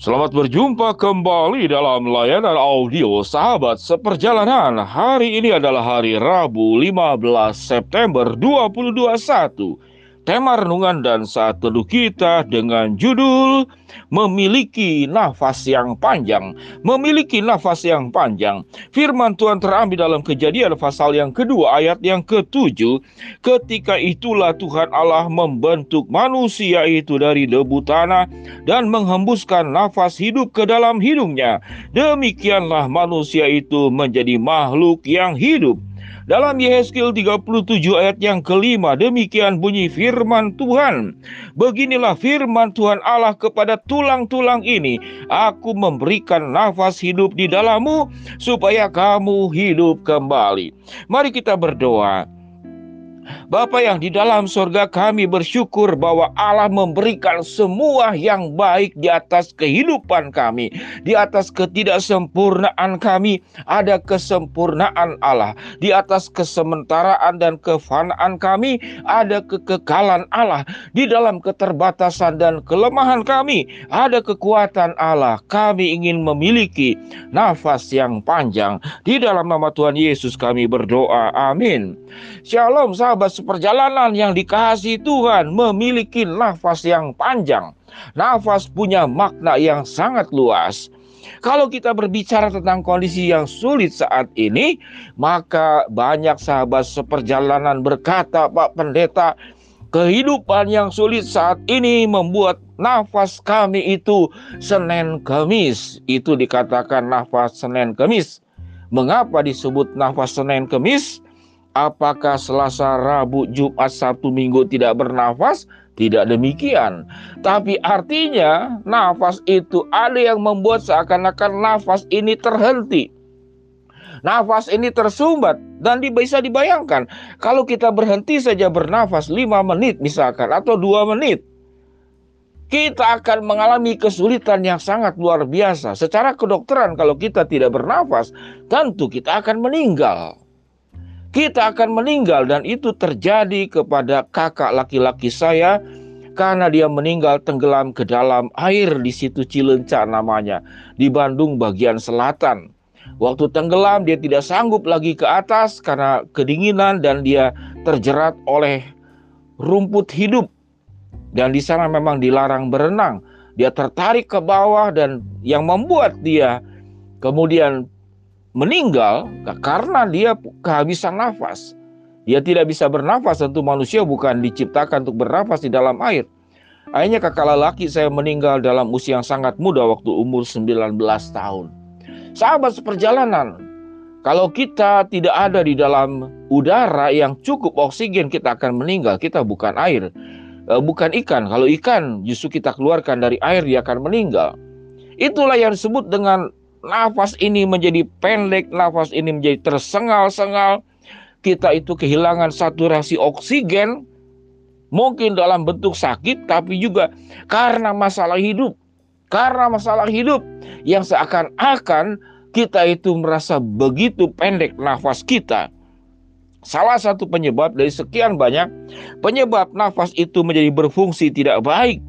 Selamat berjumpa kembali dalam layanan audio sahabat seperjalanan. Hari ini adalah hari Rabu 15 September 2021. Tema renungan dan saat teduh kita dengan judul Memiliki Nafas yang Panjang. Memiliki nafas yang panjang. Firman Tuhan terambil dalam kejadian pasal yang kedua ayat yang ketujuh. Ketika itulah Tuhan Allah membentuk manusia itu dari debu tanah dan menghembuskan nafas hidup ke dalam hidungnya. Demikianlah manusia itu menjadi makhluk yang hidup. Dalam Yehezkiel 37 ayat yang kelima, demikian bunyi firman Tuhan. Beginilah firman Tuhan Allah kepada tulang-tulang ini. Aku memberikan nafas hidup di dalammu supaya kamu hidup kembali. Mari kita berdoa. Bapa yang di dalam sorga kami bersyukur bahwa Allah memberikan semua yang baik di atas kehidupan kami. Di atas ketidaksempurnaan kami ada kesempurnaan Allah. Di atas kesementaraan dan kefanaan kami ada kekekalan Allah. Di dalam keterbatasan dan kelemahan kami ada kekuatan Allah. Kami ingin memiliki nafas yang panjang. Di dalam nama Tuhan Yesus kami berdoa. Amin. Shalom sahabat seperjalanan yang dikasih Tuhan memiliki nafas yang panjang. Nafas punya makna yang sangat luas. Kalau kita berbicara tentang kondisi yang sulit saat ini, maka banyak sahabat seperjalanan berkata, "Pak Pendeta, kehidupan yang sulit saat ini membuat nafas kami itu Senin Kemis." Itu dikatakan nafas Senin Kemis. Mengapa disebut nafas Senin Kemis? Apakah Selasa, Rabu, Jumat, Sabtu, Minggu tidak bernafas? Tidak demikian. Tapi artinya nafas itu ada yang membuat seakan-akan nafas ini terhenti. Nafas ini tersumbat dan bisa dibayangkan kalau kita berhenti saja bernafas 5 menit misalkan atau 2 menit kita akan mengalami kesulitan yang sangat luar biasa. Secara kedokteran kalau kita tidak bernafas, tentu kita akan meninggal kita akan meninggal dan itu terjadi kepada kakak laki-laki saya karena dia meninggal tenggelam ke dalam air di situ Cilenca namanya di Bandung bagian selatan. Waktu tenggelam dia tidak sanggup lagi ke atas karena kedinginan dan dia terjerat oleh rumput hidup. Dan di sana memang dilarang berenang. Dia tertarik ke bawah dan yang membuat dia kemudian meninggal karena dia kehabisan nafas. Dia tidak bisa bernafas, tentu manusia bukan diciptakan untuk bernafas di dalam air. Akhirnya kakak lelaki saya meninggal dalam usia yang sangat muda waktu umur 19 tahun. Sahabat seperjalanan, kalau kita tidak ada di dalam udara yang cukup oksigen, kita akan meninggal. Kita bukan air, eh, bukan ikan. Kalau ikan justru kita keluarkan dari air, dia akan meninggal. Itulah yang disebut dengan nafas ini menjadi pendek, nafas ini menjadi tersengal-sengal, kita itu kehilangan saturasi oksigen, mungkin dalam bentuk sakit, tapi juga karena masalah hidup. Karena masalah hidup yang seakan-akan kita itu merasa begitu pendek nafas kita. Salah satu penyebab dari sekian banyak penyebab nafas itu menjadi berfungsi tidak baik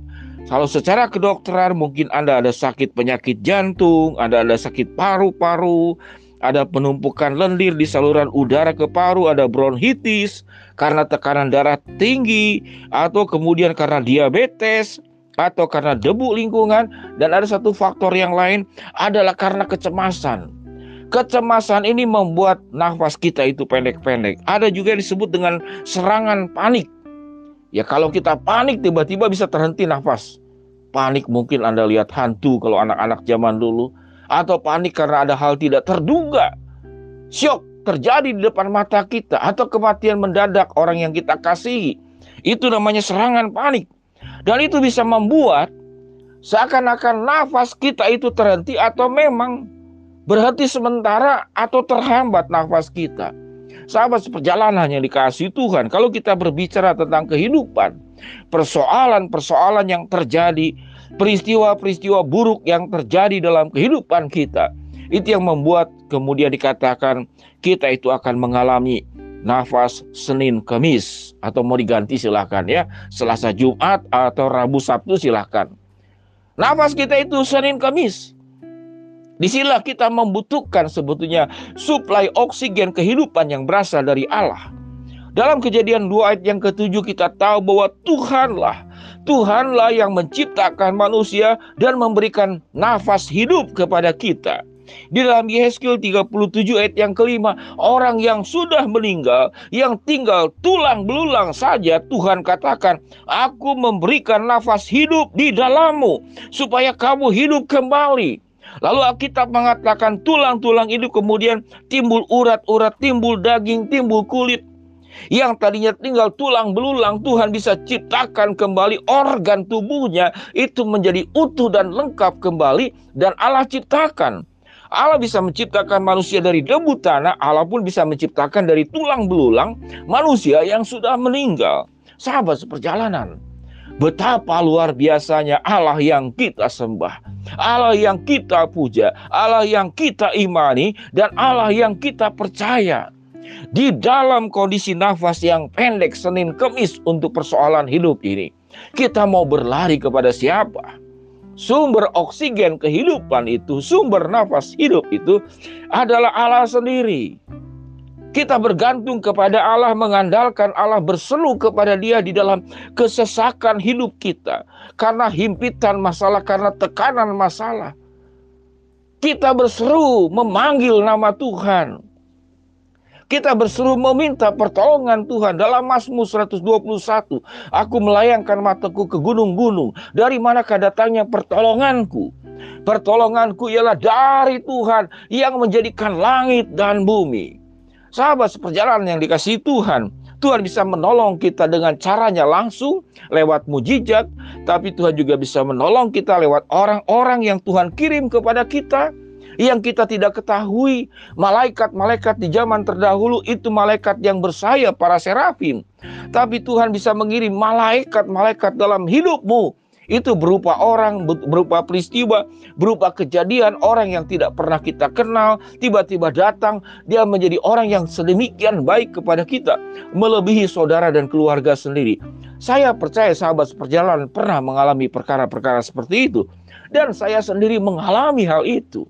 kalau secara kedokteran mungkin Anda ada sakit penyakit jantung, Anda ada sakit paru-paru, ada penumpukan lendir di saluran udara ke paru, ada bronkitis karena tekanan darah tinggi atau kemudian karena diabetes atau karena debu lingkungan dan ada satu faktor yang lain adalah karena kecemasan. Kecemasan ini membuat nafas kita itu pendek-pendek. Ada juga yang disebut dengan serangan panik. Ya kalau kita panik tiba-tiba bisa terhenti nafas. Panik mungkin Anda lihat hantu kalau anak-anak zaman dulu. Atau panik karena ada hal tidak terduga. Syok terjadi di depan mata kita. Atau kematian mendadak orang yang kita kasihi. Itu namanya serangan panik. Dan itu bisa membuat seakan-akan nafas kita itu terhenti atau memang berhenti sementara atau terhambat nafas kita. Sahabat seperjalanan yang dikasih Tuhan, kalau kita berbicara tentang kehidupan, persoalan-persoalan yang terjadi, peristiwa-peristiwa buruk yang terjadi dalam kehidupan kita, itu yang membuat kemudian dikatakan kita itu akan mengalami nafas Senin Kamis atau mau diganti silahkan ya. Selasa Jumat atau Rabu Sabtu silahkan Nafas kita itu Senin Kamis. Di sinilah kita membutuhkan sebetulnya suplai oksigen kehidupan yang berasal dari Allah. Dalam kejadian 2 ayat yang ketujuh kita tahu bahwa Tuhanlah, Tuhanlah yang menciptakan manusia dan memberikan nafas hidup kepada kita. Di dalam Yehezkiel 37 ayat yang kelima, orang yang sudah meninggal, yang tinggal tulang belulang saja, Tuhan katakan, aku memberikan nafas hidup di dalammu, supaya kamu hidup kembali. Lalu Alkitab mengatakan tulang-tulang itu kemudian timbul urat-urat, timbul daging, timbul kulit, yang tadinya tinggal tulang belulang Tuhan bisa ciptakan kembali organ tubuhnya itu menjadi utuh dan lengkap kembali dan Allah ciptakan. Allah bisa menciptakan manusia dari debu tanah, Allah pun bisa menciptakan dari tulang belulang manusia yang sudah meninggal. Sahabat seperjalanan, betapa luar biasanya Allah yang kita sembah, Allah yang kita puja, Allah yang kita imani, dan Allah yang kita percaya di dalam kondisi nafas yang pendek Senin Kemis untuk persoalan hidup ini. Kita mau berlari kepada siapa? Sumber oksigen kehidupan itu, sumber nafas hidup itu adalah Allah sendiri. Kita bergantung kepada Allah, mengandalkan Allah, berseru kepada Dia di dalam kesesakan hidup kita, karena himpitan masalah, karena tekanan masalah. Kita berseru, memanggil nama Tuhan, kita berseru meminta pertolongan Tuhan dalam Mazmur 121. Aku melayangkan mataku ke gunung-gunung. Dari manakah datangnya pertolonganku? Pertolonganku ialah dari Tuhan yang menjadikan langit dan bumi. Sahabat seperjalanan yang dikasih Tuhan, Tuhan bisa menolong kita dengan caranya langsung lewat mujizat, tapi Tuhan juga bisa menolong kita lewat orang-orang yang Tuhan kirim kepada kita yang kita tidak ketahui. Malaikat-malaikat di zaman terdahulu itu malaikat yang bersayap para serafim. Tapi Tuhan bisa mengirim malaikat-malaikat dalam hidupmu. Itu berupa orang, berupa peristiwa, berupa kejadian orang yang tidak pernah kita kenal, tiba-tiba datang, dia menjadi orang yang sedemikian baik kepada kita, melebihi saudara dan keluarga sendiri. Saya percaya sahabat seperjalanan pernah mengalami perkara-perkara seperti itu. Dan saya sendiri mengalami hal itu.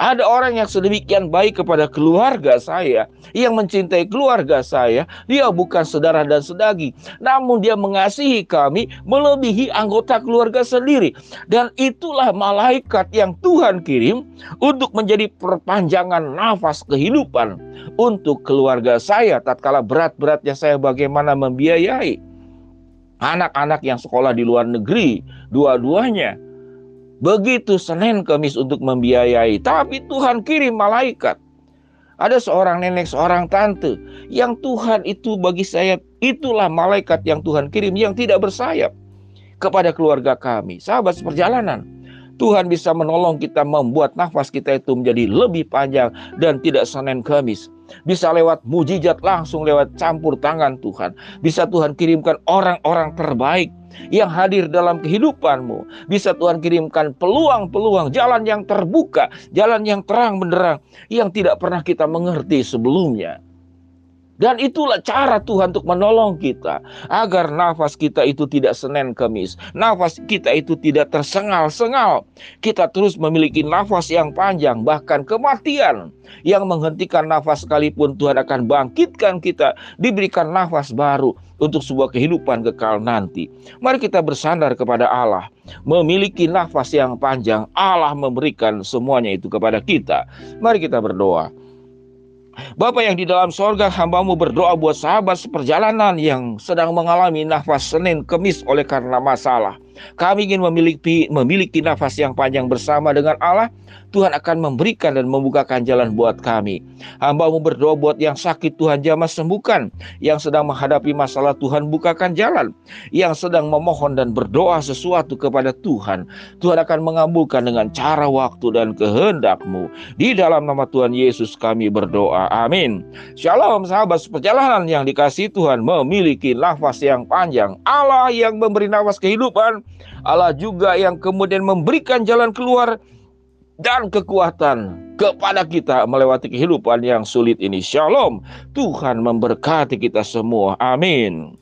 Ada orang yang sedemikian baik kepada keluarga saya, yang mencintai keluarga saya. Dia bukan saudara dan sedagi, namun dia mengasihi kami melebihi anggota keluarga sendiri. Dan itulah malaikat yang Tuhan kirim untuk menjadi perpanjangan nafas kehidupan untuk keluarga saya tatkala berat-beratnya saya bagaimana membiayai anak-anak yang sekolah di luar negeri, dua-duanya Begitu Senin Kamis untuk membiayai. Tapi Tuhan kirim malaikat. Ada seorang nenek, seorang tante yang Tuhan itu bagi saya itulah malaikat yang Tuhan kirim yang tidak bersayap kepada keluarga kami. Sahabat seperjalanan, Tuhan bisa menolong kita membuat nafas kita itu menjadi lebih panjang dan tidak Senin Kamis. Bisa lewat mujizat langsung lewat campur tangan Tuhan. Bisa Tuhan kirimkan orang-orang terbaik yang hadir dalam kehidupanmu. Bisa Tuhan kirimkan peluang-peluang, jalan yang terbuka, jalan yang terang benderang yang tidak pernah kita mengerti sebelumnya. Dan itulah cara Tuhan untuk menolong kita agar nafas kita itu tidak senen kemis. Nafas kita itu tidak tersengal-sengal. Kita terus memiliki nafas yang panjang bahkan kematian yang menghentikan nafas sekalipun Tuhan akan bangkitkan kita diberikan nafas baru untuk sebuah kehidupan kekal nanti. Mari kita bersandar kepada Allah. Memiliki nafas yang panjang, Allah memberikan semuanya itu kepada kita. Mari kita berdoa. Bapak yang di dalam sorga hambamu berdoa buat sahabat seperjalanan yang sedang mengalami nafas Senin Kemis oleh karena masalah. Kami ingin memiliki memiliki nafas yang panjang bersama dengan Allah. Tuhan akan memberikan dan membukakan jalan buat kami. Hambamu berdoa buat yang sakit Tuhan jamah sembuhkan. Yang sedang menghadapi masalah Tuhan bukakan jalan. Yang sedang memohon dan berdoa sesuatu kepada Tuhan. Tuhan akan mengabulkan dengan cara waktu dan kehendakmu. Di dalam nama Tuhan Yesus kami berdoa. Amin. Shalom sahabat perjalanan yang dikasih Tuhan memiliki nafas yang panjang. Allah yang memberi nafas kehidupan Allah juga yang kemudian memberikan jalan keluar dan kekuatan kepada kita melewati kehidupan yang sulit ini. Shalom. Tuhan memberkati kita semua. Amin.